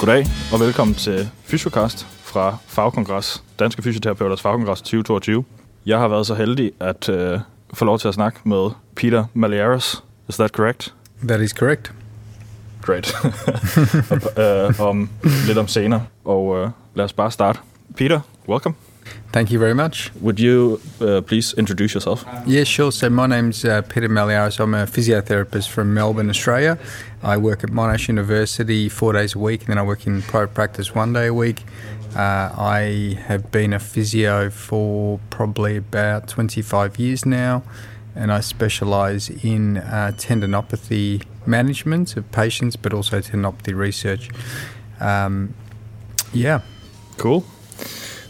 Goddag og velkommen til Fysiocast fra Fagkongres, Danske Fysioterapeuters Fagkongres 2022. Jeg har været så heldig at uh, få lov til at snakke med Peter Maliaris. Is that correct? That is correct. Great. uh, om lidt om senere. Og uh, lad os bare starte. Peter, welcome. Thank you very much. Would you uh, please introduce yourself? Yeah, sure. So my name's uh, Peter Malliaras. I'm a physiotherapist from Melbourne, Australia. I work at Monash University four days a week, and then I work in private practice one day a week. Uh, I have been a physio for probably about 25 years now, and I specialise in uh, tendinopathy management of patients, but also tendinopathy research. Um, yeah. Cool.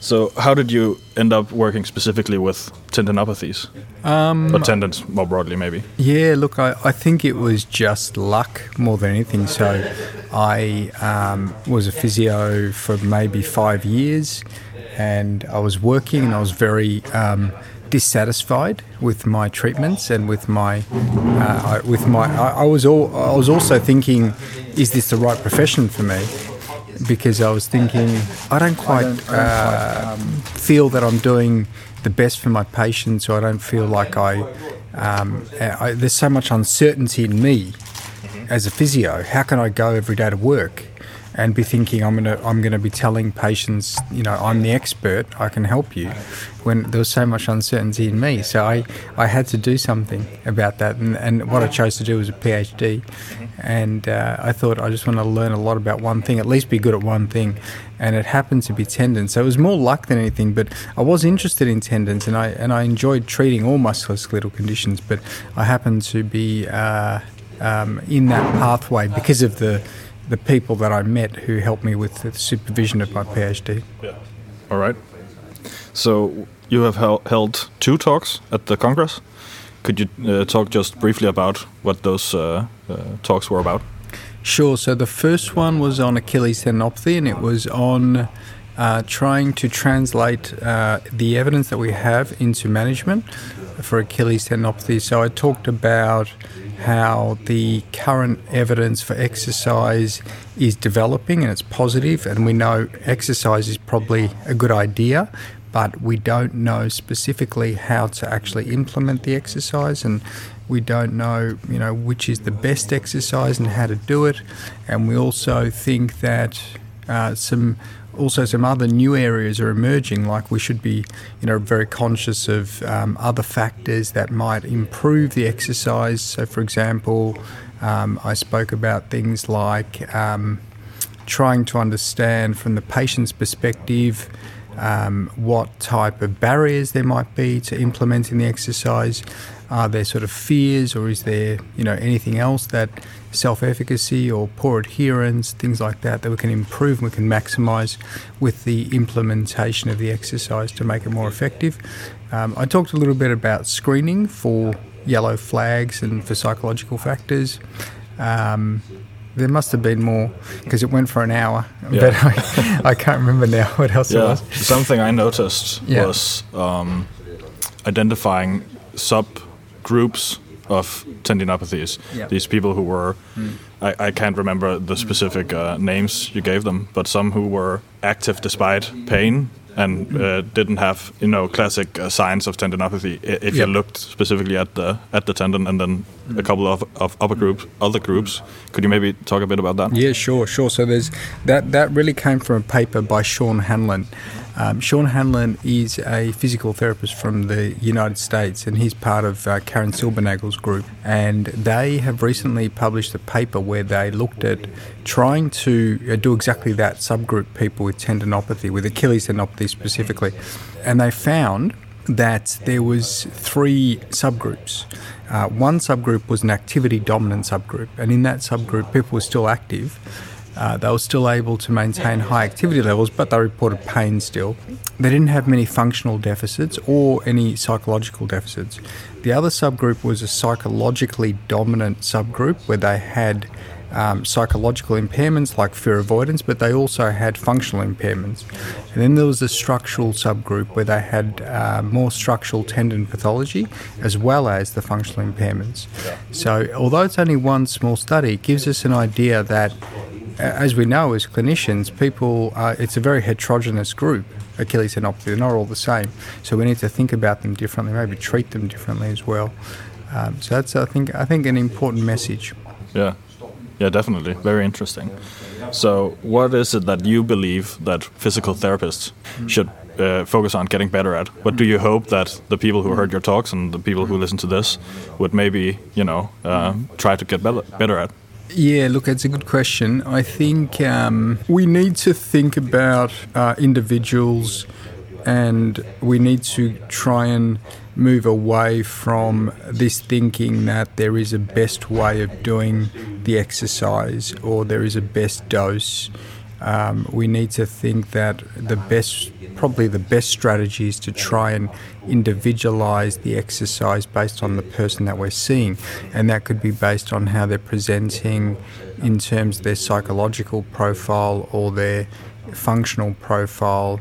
So, how did you end up working specifically with tendinopathies? Um, or tendons more broadly, maybe? Yeah, look, I, I think it was just luck more than anything. So, I um, was a physio for maybe five years and I was working and I was very. Um, dissatisfied with my treatments and with my uh, with my I, I was all I was also thinking is this the right profession for me because I was thinking I don't quite uh, feel that I'm doing the best for my patients, or I don't feel like I, um, I there's so much uncertainty in me as a physio. How can I go every day to work? And be thinking I'm gonna I'm gonna be telling patients, you know, I'm the expert, I can help you, when there was so much uncertainty in me. So I, I had to do something about that, and, and what I chose to do was a PhD, and uh, I thought I just want to learn a lot about one thing, at least be good at one thing, and it happened to be tendons. So it was more luck than anything, but I was interested in tendons, and I and I enjoyed treating all musculoskeletal conditions, but I happened to be uh, um, in that pathway because of the the people that I met who helped me with the supervision of my PhD. Yeah. All right. So you have hel held two talks at the Congress. Could you uh, talk just briefly about what those uh, uh, talks were about? Sure. So the first one was on Achilles tendinopathy, and it was on uh, trying to translate uh, the evidence that we have into management for Achilles tendinopathy. So I talked about how the current evidence for exercise is developing and it's positive, and we know exercise is probably a good idea, but we don't know specifically how to actually implement the exercise and we don't know you know which is the best exercise and how to do it. And we also think that uh, some also some other new areas are emerging like we should be you know very conscious of um, other factors that might improve the exercise so for example um, I spoke about things like um, trying to understand from the patient's perspective um, what type of barriers there might be to implementing the exercise. Are there sort of fears, or is there you know anything else that self-efficacy or poor adherence, things like that, that we can improve and we can maximise with the implementation of the exercise to make it more effective? Um, I talked a little bit about screening for yellow flags and for psychological factors. Um, there must have been more because it went for an hour, yeah. but I, I, can't remember now what else yeah. it was. Something I noticed yeah. was um, identifying subgroups of tendinopathies. Yeah. These people who were, mm. I, I, can't remember the specific uh, names you gave them, but some who were active despite pain and uh, didn't have you know classic uh, signs of tendinopathy if yep. you looked specifically at the at the tendon and then mm. a couple of, of upper groups other groups could you maybe talk a bit about that yeah sure sure so there's that that really came from a paper by Shawn Hanlon um, Shawn Hanlon is a physical therapist from the United States, and he's part of uh, Karin Silbernagel's group. And they have recently published a paper where they looked at trying to uh, do exactly that subgroup people with tendinopathy, with Achilles tendinopathy specifically. And they found that there was three subgroups. Uh, one subgroup was an activity dominant subgroup, and in that subgroup, people were still active Uh, they were still able to maintain high activity levels, but they reported pain still. They didn't have many functional deficits or any psychological deficits. The other subgroup was a psychologically dominant subgroup where they had um, psychological impairments like fear avoidance, but they also had functional impairments. And then there was the structural subgroup where they had uh, more structural tendon pathology as well as the functional impairments. So, although it's only one small study, it gives us an idea that, as we know as clinicians, people, uh, it's a very heterogeneous group. Achilles tendinopathy, they're not all the same. So we need to think about them differently, maybe treat them differently as well. Um, so that's, I think, I think, an important message. Yeah. Yeah, definitely. Very interesting. So, what is it that you believe that physical therapists should uh, focus on getting better at? What do you hope that the people who heard your talks and the people who listen to this would maybe, you know, uh, try to get better at? Yeah, look, it's a good question. I think um, we need to think about uh, individuals and we need to try and move away from this thinking that there is a best way of doing the exercise or there is a best dose. Um, we need to think that the best, probably the best strategy is to try and individualize the exercise based on the person that we're seeing. And that could be based on how they're presenting in terms of their psychological profile or their functional profile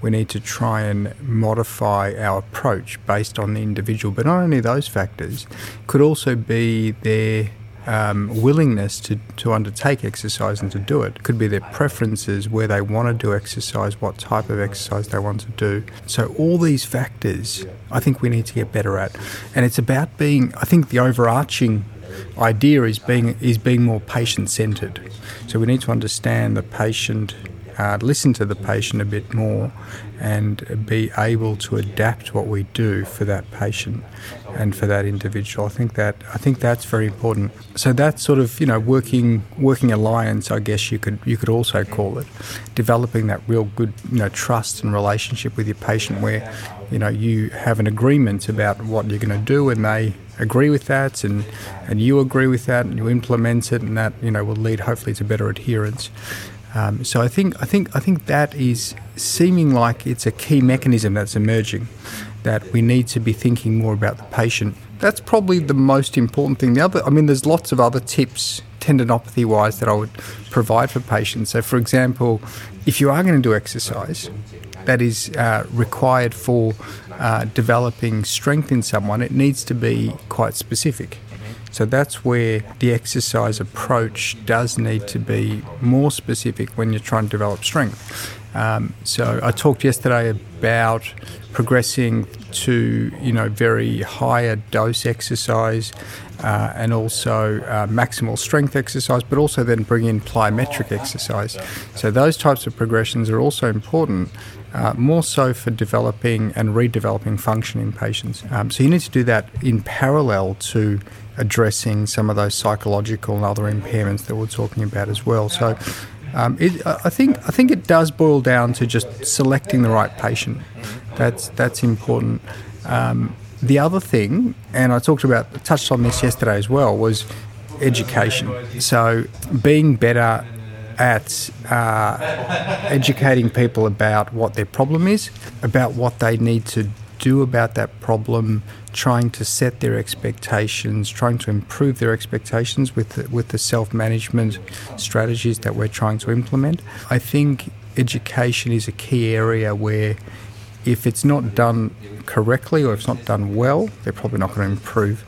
we need to try and modify our approach based on the individual. But not only those factors, could also be their um, willingness to, to undertake exercise and to do it. Could be their preferences, where they want to do exercise, what type of exercise they want to do. So, all these factors I think we need to get better at. And it's about being, I think the overarching idea is being, is being more patient centered. So, we need to understand the patient uh, listen to the patient a bit more and be able to adapt what we do for that patient and for that individual. I think that I think that's very important. So that sort of you know working working alliance, I guess you could you could also call it, developing that real good you know trust and relationship with your patient where you know you have an agreement about what you're going to do and they agree with that and and you agree with that and you implement it and that you know will lead hopefully to better adherence um, so I think I think I think that is seeming like it's a key mechanism that's emerging that we need to be thinking more about the patient. That's probably the most important thing. The other, I mean, there's lots of other tips tendinopathy wise that I would provide for patients. So, for example, if you are going to do exercise that is uh, required for uh, developing strength in someone, it needs to be quite specific. So that's where the exercise approach does need to be more specific when you're trying to develop strength. Um, so I talked yesterday about progressing to you know very higher dose exercise uh, and also uh, maximal strength exercise, but also then bring in plyometric exercise. So those types of progressions are also important. Uh, more so for developing and redeveloping function in patients. Um, so you need to do that in parallel to addressing some of those psychological and other impairments that we're talking about as well. So um, it, I think I think it does boil down to just selecting the right patient. That's that's important. Um, the other thing, and I talked about touched on this yesterday as well, was education. So being better at uh, educating people about what their problem is, about what they need to do about that problem, trying to set their expectations, trying to improve their expectations with the, with the self management strategies that we're trying to implement. I think education is a key area where if it's not done correctly or if it's not done well, they're probably not going to improve.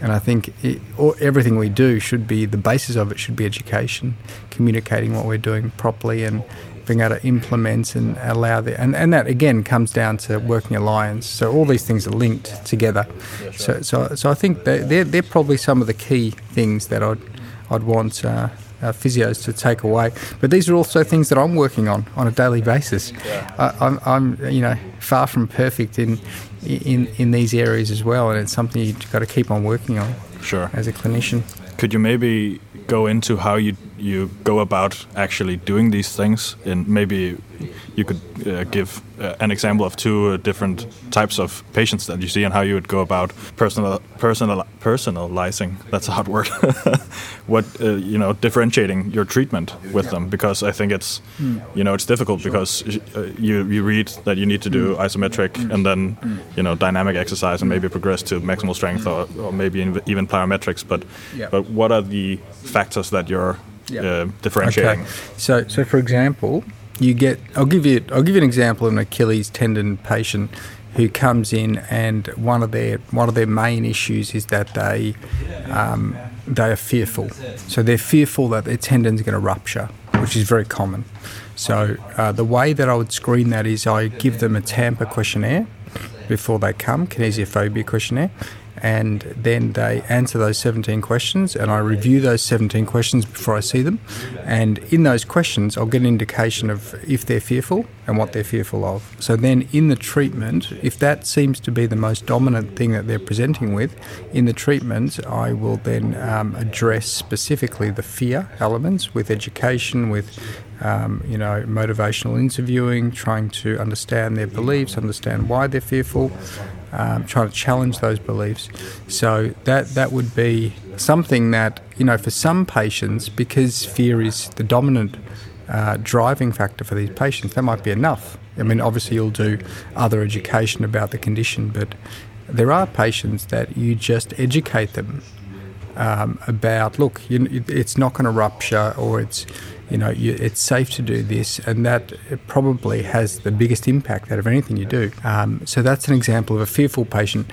And I think it, everything we do should be the basis of it should be education, communicating what we're doing properly and being able to implement and allow the and, and that again comes down to working alliance. So all these things are linked together. So so so I think they're they're probably some of the key things that I'd I'd want. Uh, uh, physios to take away. But these are also things that I'm working on on a daily basis. I, I'm, I'm, you know, far from perfect in in in these areas as well, and it's something you've got to keep on working on. sure. as a clinician. Could you maybe go into how you you go about actually doing these things, and maybe you could uh, give uh, an example of two uh, different types of patients that you see, and how you would go about personal personal personalizing. That's a hard word. what uh, you know, differentiating your treatment with them, because I think it's mm. you know it's difficult because uh, you you read that you need to do mm. isometric mm. and then you know dynamic exercise and maybe progress to maximal strength or, or maybe even plyometrics. But yeah. but what are the factors that you're yeah. uh, differentiating. Okay. So, so for example, you get. I'll give you. I'll give you an example of an Achilles tendon patient who comes in, and one of their one of their main issues is that they um, they are fearful. So they're fearful that their tendon's going to rupture, which is very common. So uh, the way that I would screen that is I give them a Tampa questionnaire before they come, kinesiophobia questionnaire, and then they answer those 17 questions and I review those 17 questions before I see them and in those questions I'll get an indication of if they're fearful and what they're fearful of. So then in the treatment if that seems to be the most dominant thing that they're presenting with in the treatment I will then um, address specifically the fear elements with education with um, you know, motivational interviewing, trying to understand their beliefs, understand why they're fearful, um, trying to challenge those beliefs. So that that would be something that you know for some patients, because fear is the dominant uh, driving factor for these patients, that might be enough. I mean, obviously you'll do other education about the condition, but there are patients that you just educate them um, about look, you, it's not going to rupture or it's you know, you, it's safe to do this, and that probably has the biggest impact out of anything you do. Um, so that's an example of a fearful patient.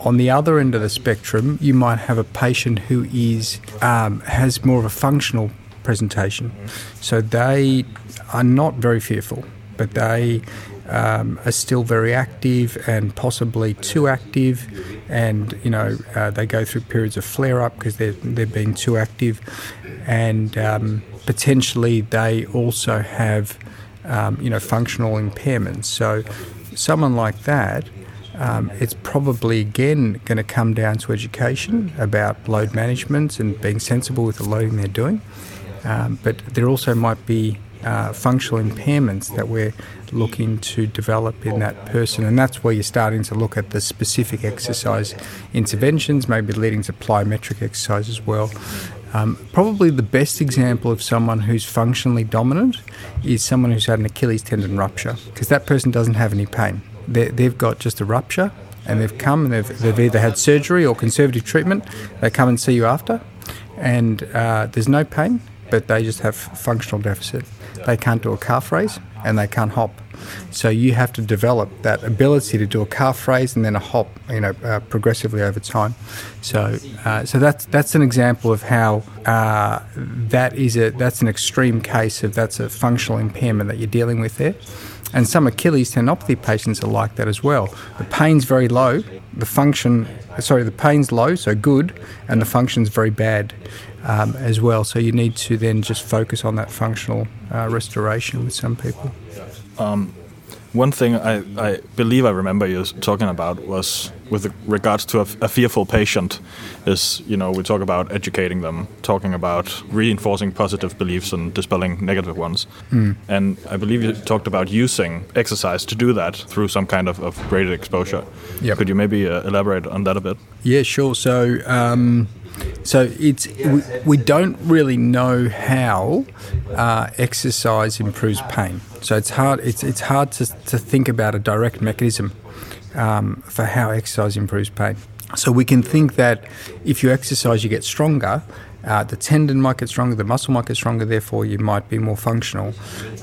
On the other end of the spectrum, you might have a patient who is um, has more of a functional presentation. So they are not very fearful, but they um, are still very active and possibly too active, and you know uh, they go through periods of flare up because they're they're being too active, and um, potentially they also have um, you know functional impairments. So someone like that. Um, it's probably again going to come down to education about load management and being sensible with the loading they're doing. Um, but there also might be uh, functional impairments that we're looking to develop in that person. And that's where you're starting to look at the specific exercise interventions, maybe leading to plyometric exercise as well. Um, probably the best example of someone who's functionally dominant is someone who's had an Achilles tendon rupture, because that person doesn't have any pain. they they've got just a rupture, and they've come and they've, they've either had surgery or conservative treatment. They come and see you after, and uh, there's no pain, but they just have functional deficit. They can't do a calf raise and they can't hop. So you have to develop that ability to do a calf raise and then a hop, you know, uh, progressively over time. So, uh, so that's that's an example of how uh, that is a that's an extreme case of that's a functional impairment that you're dealing with there. And some Achilles tendinopathy patients are like that as well. The pain's very low, the function, sorry, the pain's low, so good, and the function's very bad um, as well. So you need to then just focus on that functional uh, restoration with some people. Um, one thing I, I, believe I remember you talking about was with regards to a, a, fearful patient is you know we talk about educating them talking about reinforcing positive beliefs and dispelling negative ones mm. and I believe you talked about using exercise to do that through some kind of, of graded exposure yep. could you maybe uh, elaborate on that a bit yeah sure so um so it's we, we don't really know how uh, exercise improves pain. So it's hard it's it's hard to, to think about a direct mechanism um, for how exercise improves pain. So we can think that if you exercise, you get stronger. Uh, the tendon might get stronger, the muscle might get stronger. Therefore, you might be more functional.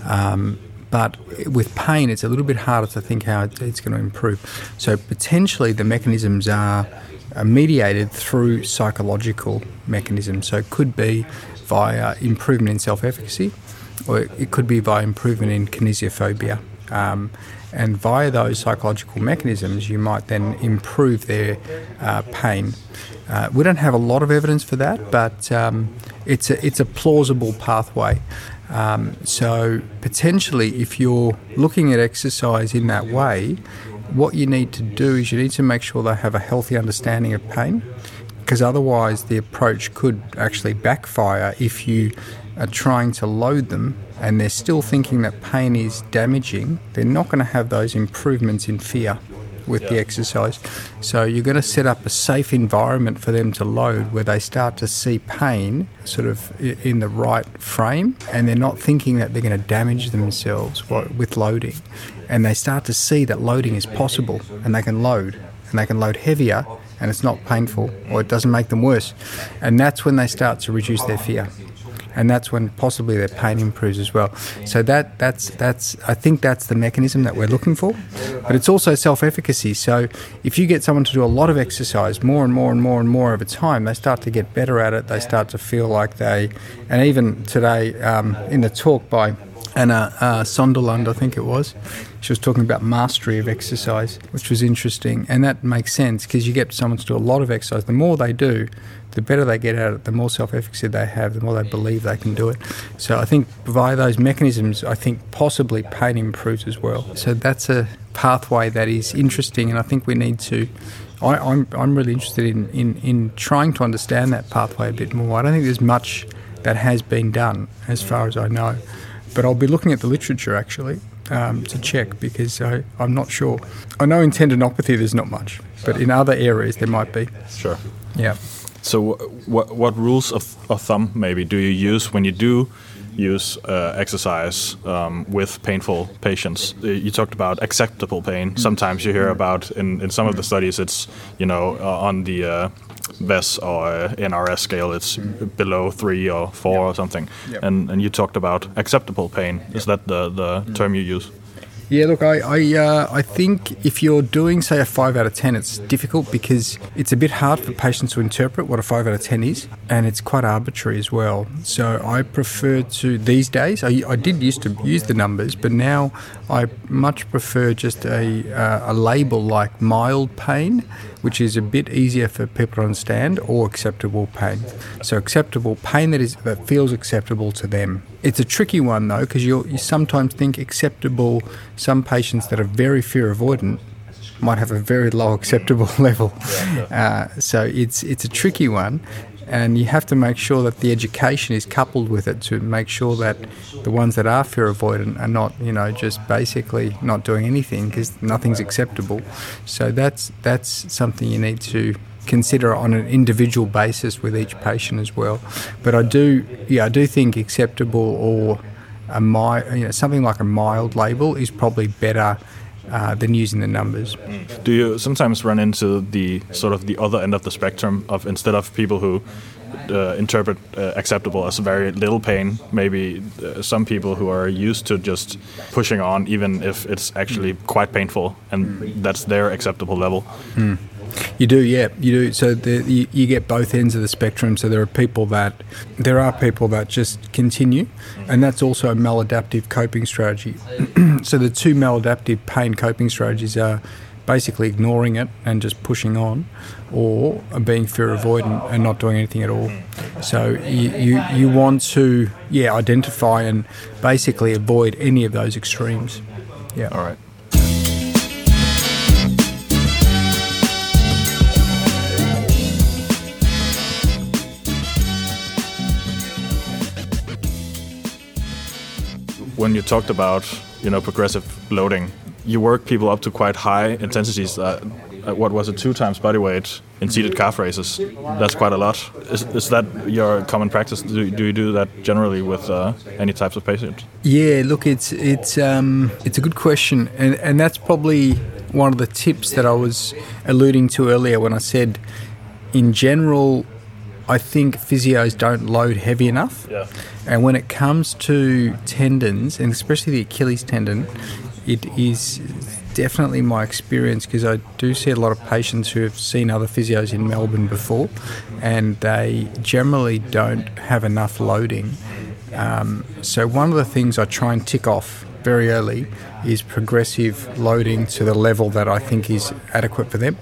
Um, but with pain, it's a little bit harder to think how it's going to improve. So potentially, the mechanisms are are mediated through psychological mechanisms. So it could be via improvement in self efficacy, or it could be via improvement in kinesiophobia. Um, and via those psychological mechanisms, you might then improve their uh, pain. Uh, we don't have a lot of evidence for that, but um, it's a, it's a plausible pathway. Um, so potentially, if you're looking at exercise in that way, what you need to do is you need to make sure they have a healthy understanding of pain, because otherwise the approach could actually backfire if you are trying to load them and they're still thinking that pain is damaging, they're not going to have those improvements in fear with yeah. the exercise. So you're going to set up a safe environment for them to load where they start to see pain sort of in the right frame and they're not thinking that they're going to damage themselves with loading. And they start to see that loading is possible and they can load and they can load heavier and it's not painful or it doesn't make them worse. And that's when they start to reduce their fear and that's when possibly their pain improves as well. So that that's that's I think that's the mechanism that we're looking for. But it's also self-efficacy. So if you get someone to do a lot of exercise, more and more and more and more over time, they start to get better at it. They start to feel like they, and even today um, in the talk by Anna uh, I think it was. She was talking about mastery of exercise, which was interesting. And that makes sense because you get someone to do a lot of exercise. The more they do, the better they get at it, the more self efficacy they have, the more they believe they can do it. So I think via those mechanisms, I think possibly pain improves as well. So that's a pathway that is interesting, and I think we need to. I, am I'm, I'm really interested in, in, in trying to understand that pathway a bit more. I don't think there's much that has been done, as far as I know. But I'll be looking at the literature actually um, to check because I, I'm not sure. I know in tendinopathy there's not much, but in other areas there might be. Sure. Yeah. So, what what rules of, of thumb maybe do you use when you do use uh, exercise um, with painful patients? Uh, you talked about acceptable pain. Mm. Sometimes you hear mm. about in, in some of the studies, it's you know uh, on the uh, VAS or NRS scale, it's mm. below three or four yep. or something. Yep. And and you talked about acceptable pain. Yep. Is that the the term you use? Yeah, look, I I, uh, I think if you're doing say a five out of ten, it's difficult because it's a bit hard for patients to interpret what a five out of ten is, and it's quite arbitrary as well. So I prefer to these days. I, I did used to use the numbers, but now I much prefer just a uh, a label like mild pain which is a bit easier for people to understand, or acceptable pain. So acceptable pain that is that feels acceptable to them. It's a tricky one though, because you you sometimes think acceptable. Some patients that are very fear avoidant might have a very low acceptable level. Uh, so it's it's a tricky one, and you have to make sure that the education is coupled with it to make sure that the ones that are fear avoidant are not, you know, just basically not doing anything because nothing's acceptable. So that's that's something you need to consider on an individual basis with each patient as well. But I do, yeah, I do think acceptable or a mild, you know, something like a mild label is probably better uh, than using the numbers. Do you sometimes run into the sort of the other end of the spectrum of instead of people who uh, interpret uh, acceptable as very little pain, maybe uh, some people who are used to just pushing on even if it's actually quite painful and that's their acceptable level. Mm. You do, yeah, you do. So the, you, you, get both ends of the spectrum. So there are people that there are people that just continue, and that's also a maladaptive coping strategy. so the two maladaptive pain coping strategies are basically ignoring it and just pushing on, or being fear avoidant and not doing anything at all. So you, you, you want to yeah identify and basically avoid any of those extremes. Yeah. All right. When you talked about you know progressive loading, you work people up to quite high intensities. Uh, what was it? Two times body weight in seated calf raises. That's quite a lot. Is, is that your common practice? Do, do you do that generally with uh, any types of patients? Yeah, look, it's it's um, it's a good question, and and that's probably one of the tips that I was alluding to earlier when I said, in general, I think physios don't load heavy enough. Yeah. And when it comes to tendons, and especially the Achilles tendon, it is definitely my experience because I do see a lot of patients who have seen other physios in Melbourne before, and they generally don't have enough loading. Um, so, one of the things I try and tick off very early is progressive loading to the level that I think is adequate for them.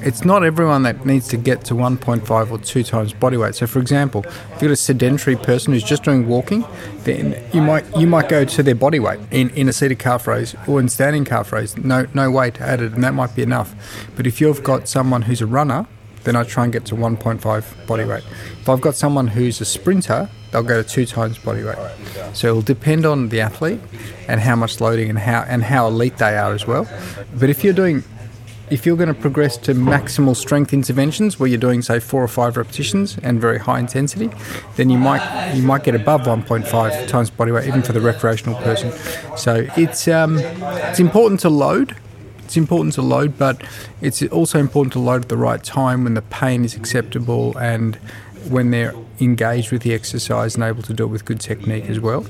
It's not everyone that needs to get to 1.5 or 2 times body weight. So, for example, if you've got a sedentary person who's just doing walking, then you might you might go to their body weight in, in a seated calf raise or in standing calf raise, no no weight added, and that might be enough. But if you've got someone who's a runner then I try and get to 1.5 body weight. If I've got someone who's a sprinter, they'll go to two times body weight. So it will depend on the athlete and how much loading and how and how elite they are as well. But if you're doing if you're going to progress to maximal strength interventions where you're doing say four or five repetitions and very high intensity then you might you might get above 1.5 times body weight even for the recreational person so it's um, it's important to load it's important to load but it's also important to load at the right time when the pain is acceptable and when they're engaged with the exercise and able to do it with good technique as well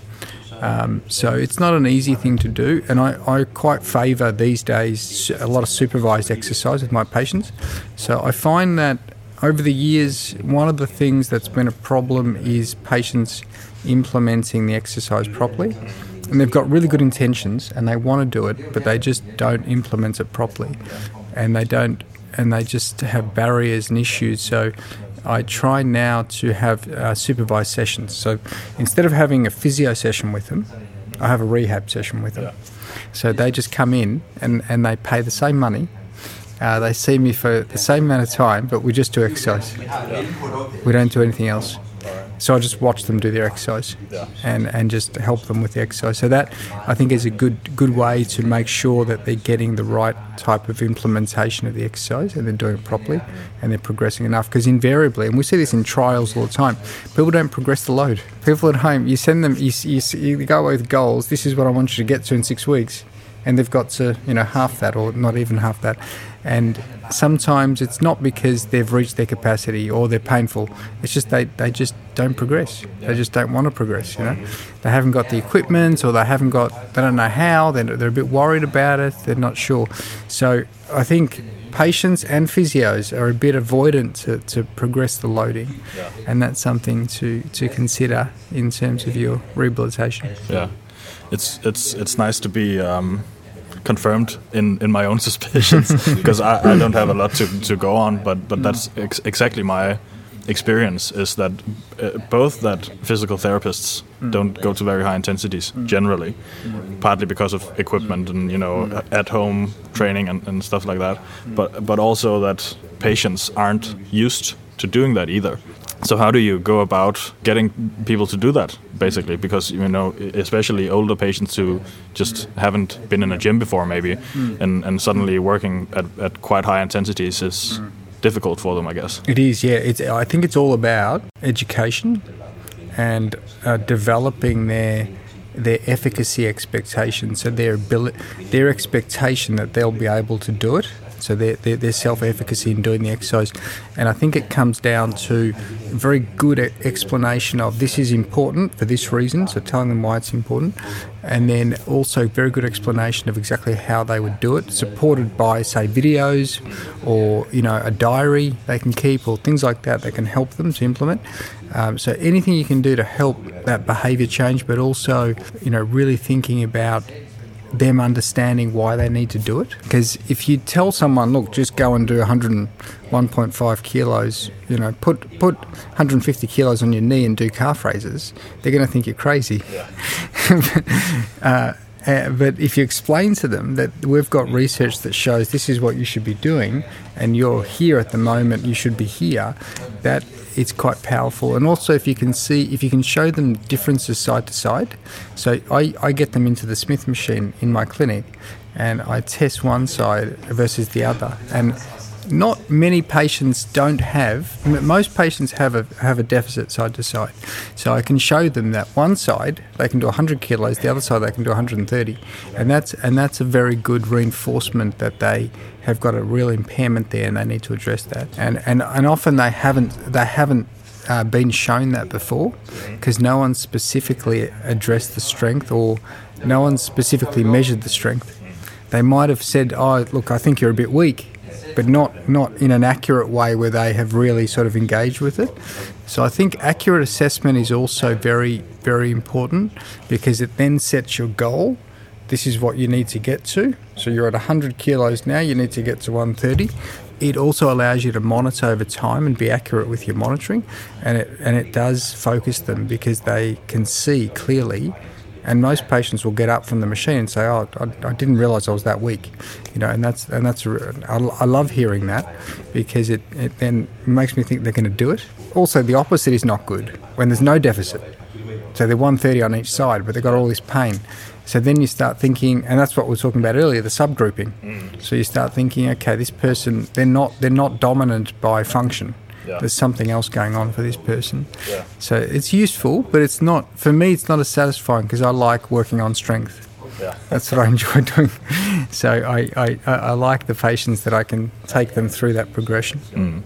um, so it's not an easy thing to do, and I, I quite favour these days a lot of supervised exercise with my patients. So I find that over the years, one of the things that's been a problem is patients implementing the exercise properly. And they've got really good intentions and they want to do it, but they just don't implement it properly. And they don't, and they just have barriers and issues. So I try now to have uh, supervised sessions. So instead of having a physio session with them, I have a rehab session with them. Yeah. So they just come in and, and they pay the same money. Uh, they see me for the same amount of time, but we just do exercise. We don't do anything else. So I just watch them do their exercise and, and just help them with the exercise. So that I think is a good good way to make sure that they're getting the right type of implementation of the exercise and they're doing it properly and they're progressing enough. Because invariably, and we see this in trials all the time, people don't progress the load. People at home, you send them, you, you, you go away with goals. This is what I want you to get to in six weeks, and they've got to you know half that or not even half that and sometimes it's not because they've reached their capacity or they're painful. It's just they, they just don't progress. They just don't want to progress. You know, they haven't got the equipment or they haven't got they don't know how. They're, they're a bit worried about it. They're not sure. So I think patients and physios are a bit avoidant to, to progress the loading, and that's something to, to consider in terms of your rehabilitation. Yeah, it's it's it's nice to be. Um confirmed in, in my own suspicions because I, I, don't have a lot to, to go on but but that's ex exactly my experience is that uh, both that physical therapists mm. don't go to very high intensities mm. generally mm. partly because of equipment and you know mm. at home training and, and stuff like that mm. but but also that patients aren't used to doing that either so how do you go about getting people to do that, basically? Because you know, especially older patients who just haven't been in a gym before, maybe, mm. and and suddenly working at, at quite high intensities is mm. difficult for them, I guess. It is, yeah. It's I think it's all about education and uh, developing their their efficacy expectations, so their ability, their expectation that they'll be able to do it so their, their, their self efficacy in doing the exercise. And I think it comes down to a very good explanation of this is important for this reason, so telling them why it's important, and then also very good explanation of exactly how they would do it, supported by, say, videos or, you know, a diary they can keep or things like that that can help them to implement. Um, so anything you can do to help that behaviour change, but also, you know, really thinking about them understanding why they need to do it. Because if you tell someone, look, just go and do 101.5 kilos, you know, put put 150 kilos on your knee and do calf raises, they're going to think you're crazy. Yeah. uh, uh, but if you explain to them that we've got research that shows this is what you should be doing, and you're here at the moment, you should be here, that it's quite powerful. And also, if you can see, if you can show them differences side to side. So I, I get them into the Smith machine in my clinic, and I test one side versus the other, and not many patients don't have. Most patients have a have a deficit side to side, so I can show them that one side they can do 100 kilos, the other side they can do 130, and that's and that's a very good reinforcement that they have got a real impairment there, and they need to address that. And and and often they haven't they haven't uh, been shown that before because no one specifically addressed the strength or no one specifically measured the strength. They might have said, "Oh, look, I think you're a bit weak." But not not in an accurate way where they have really sort of engaged with it. So I think accurate assessment is also very very important because it then sets your goal. This is what you need to get to. So you're at 100 kilos now. You need to get to 130 it also allows you to monitor over time and be accurate with your monitoring and it and it does focus them because they can see clearly And most patients will get up from the machine and say, "Oh, I, I didn't realise I was that weak," you know. And that's and that's I, I love hearing that because it, it then makes me think they're going to do it. Also, the opposite is not good when there's no deficit. So they're 130 on each side, but they've got all this pain. So then you start thinking, and that's what we were talking about earlier, the subgrouping. Mm. So you start thinking, okay, this person they're not they're not dominant by function. Yeah. There's something else going on for this person. Yeah. So it's useful, but it's not for me. It's not as satisfying because I like working on strength. Yeah. That's what I enjoy doing. So I, I, I like the patients that I can take them through that progression. Mm.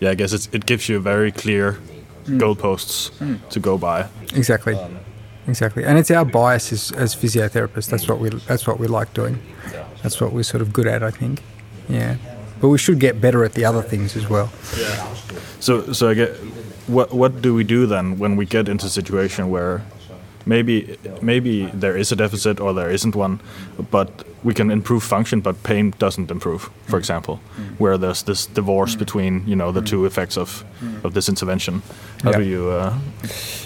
Yeah, I guess it gives you very clear mm. goalposts mm. to go by. Exactly. Um, exactly. And it's our bias as, as physiotherapists. That's what we that's what we like doing. That's what we're sort of good at, I think. Yeah. But we should get better at the other things as well. Yeah. So so I get what what do we do then when we get into a situation where maybe maybe there is a deficit or there isn't one, but we can improve function, but pain doesn't improve. For mm. example, where there's this divorce mm. between you know the mm. two effects of of this intervention. How yeah. do you uh,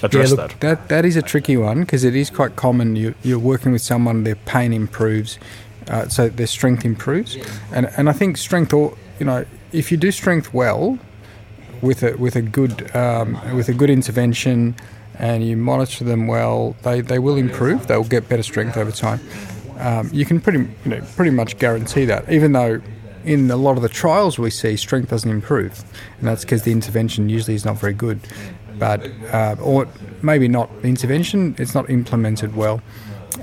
address yeah, look, that? That that is a tricky one because it is quite common. You you're working with someone, their pain improves, uh, so their strength improves, and and I think strength or you know if you do strength well, with a with a good um, with a good intervention and you monitor them well, they, they will improve. They'll get better strength over time. Um, you can pretty you know pretty much guarantee that, even though in a lot of the trials we see strength doesn't improve, and that's because the intervention usually is not very good. But uh, or maybe not the intervention; it's not implemented well.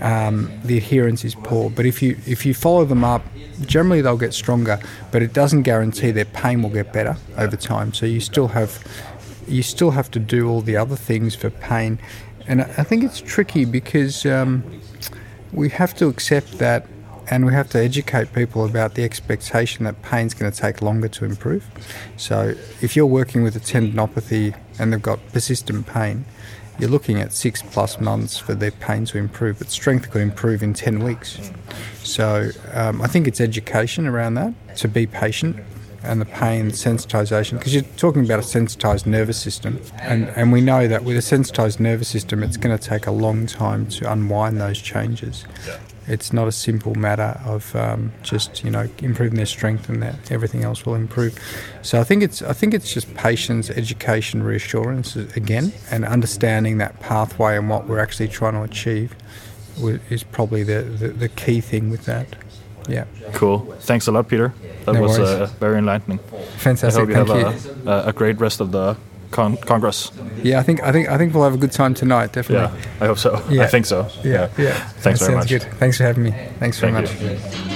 Um, the adherence is poor. But if you if you follow them up, generally they'll get stronger. But it doesn't guarantee their pain will get better over time. So you still have you still have to do all the other things for pain. And I think it's tricky because um, we have to accept that and we have to educate people about the expectation that pain's going to take longer to improve. So if you're working with a tendinopathy and they've got persistent pain, you're looking at six plus months for their pain to improve, but strength could improve in 10 weeks. So um, I think it's education around that, to be patient and the pain sensitization because you're talking about a sensitized nervous system and, and we know that with a sensitized nervous system it's going to take a long time to unwind those changes. It's not a simple matter of um, just you know improving their strength and that everything else will improve so I think it's I think it's just patience education reassurance again and understanding that pathway and what we're actually trying to achieve is probably the, the, the key thing with that yeah. Cool. Thanks a lot, Peter. That no was uh, very enlightening. Fantastic. I hope you Thank have you. A, a, great rest of the con Congress. Yeah, I think I think I think we'll have a good time tonight. Definitely. Yeah, I hope so. Yeah. I think so. Yeah. Yeah. yeah. Thanks that very much. Good. Thanks for having me. Thanks very Thank much. You.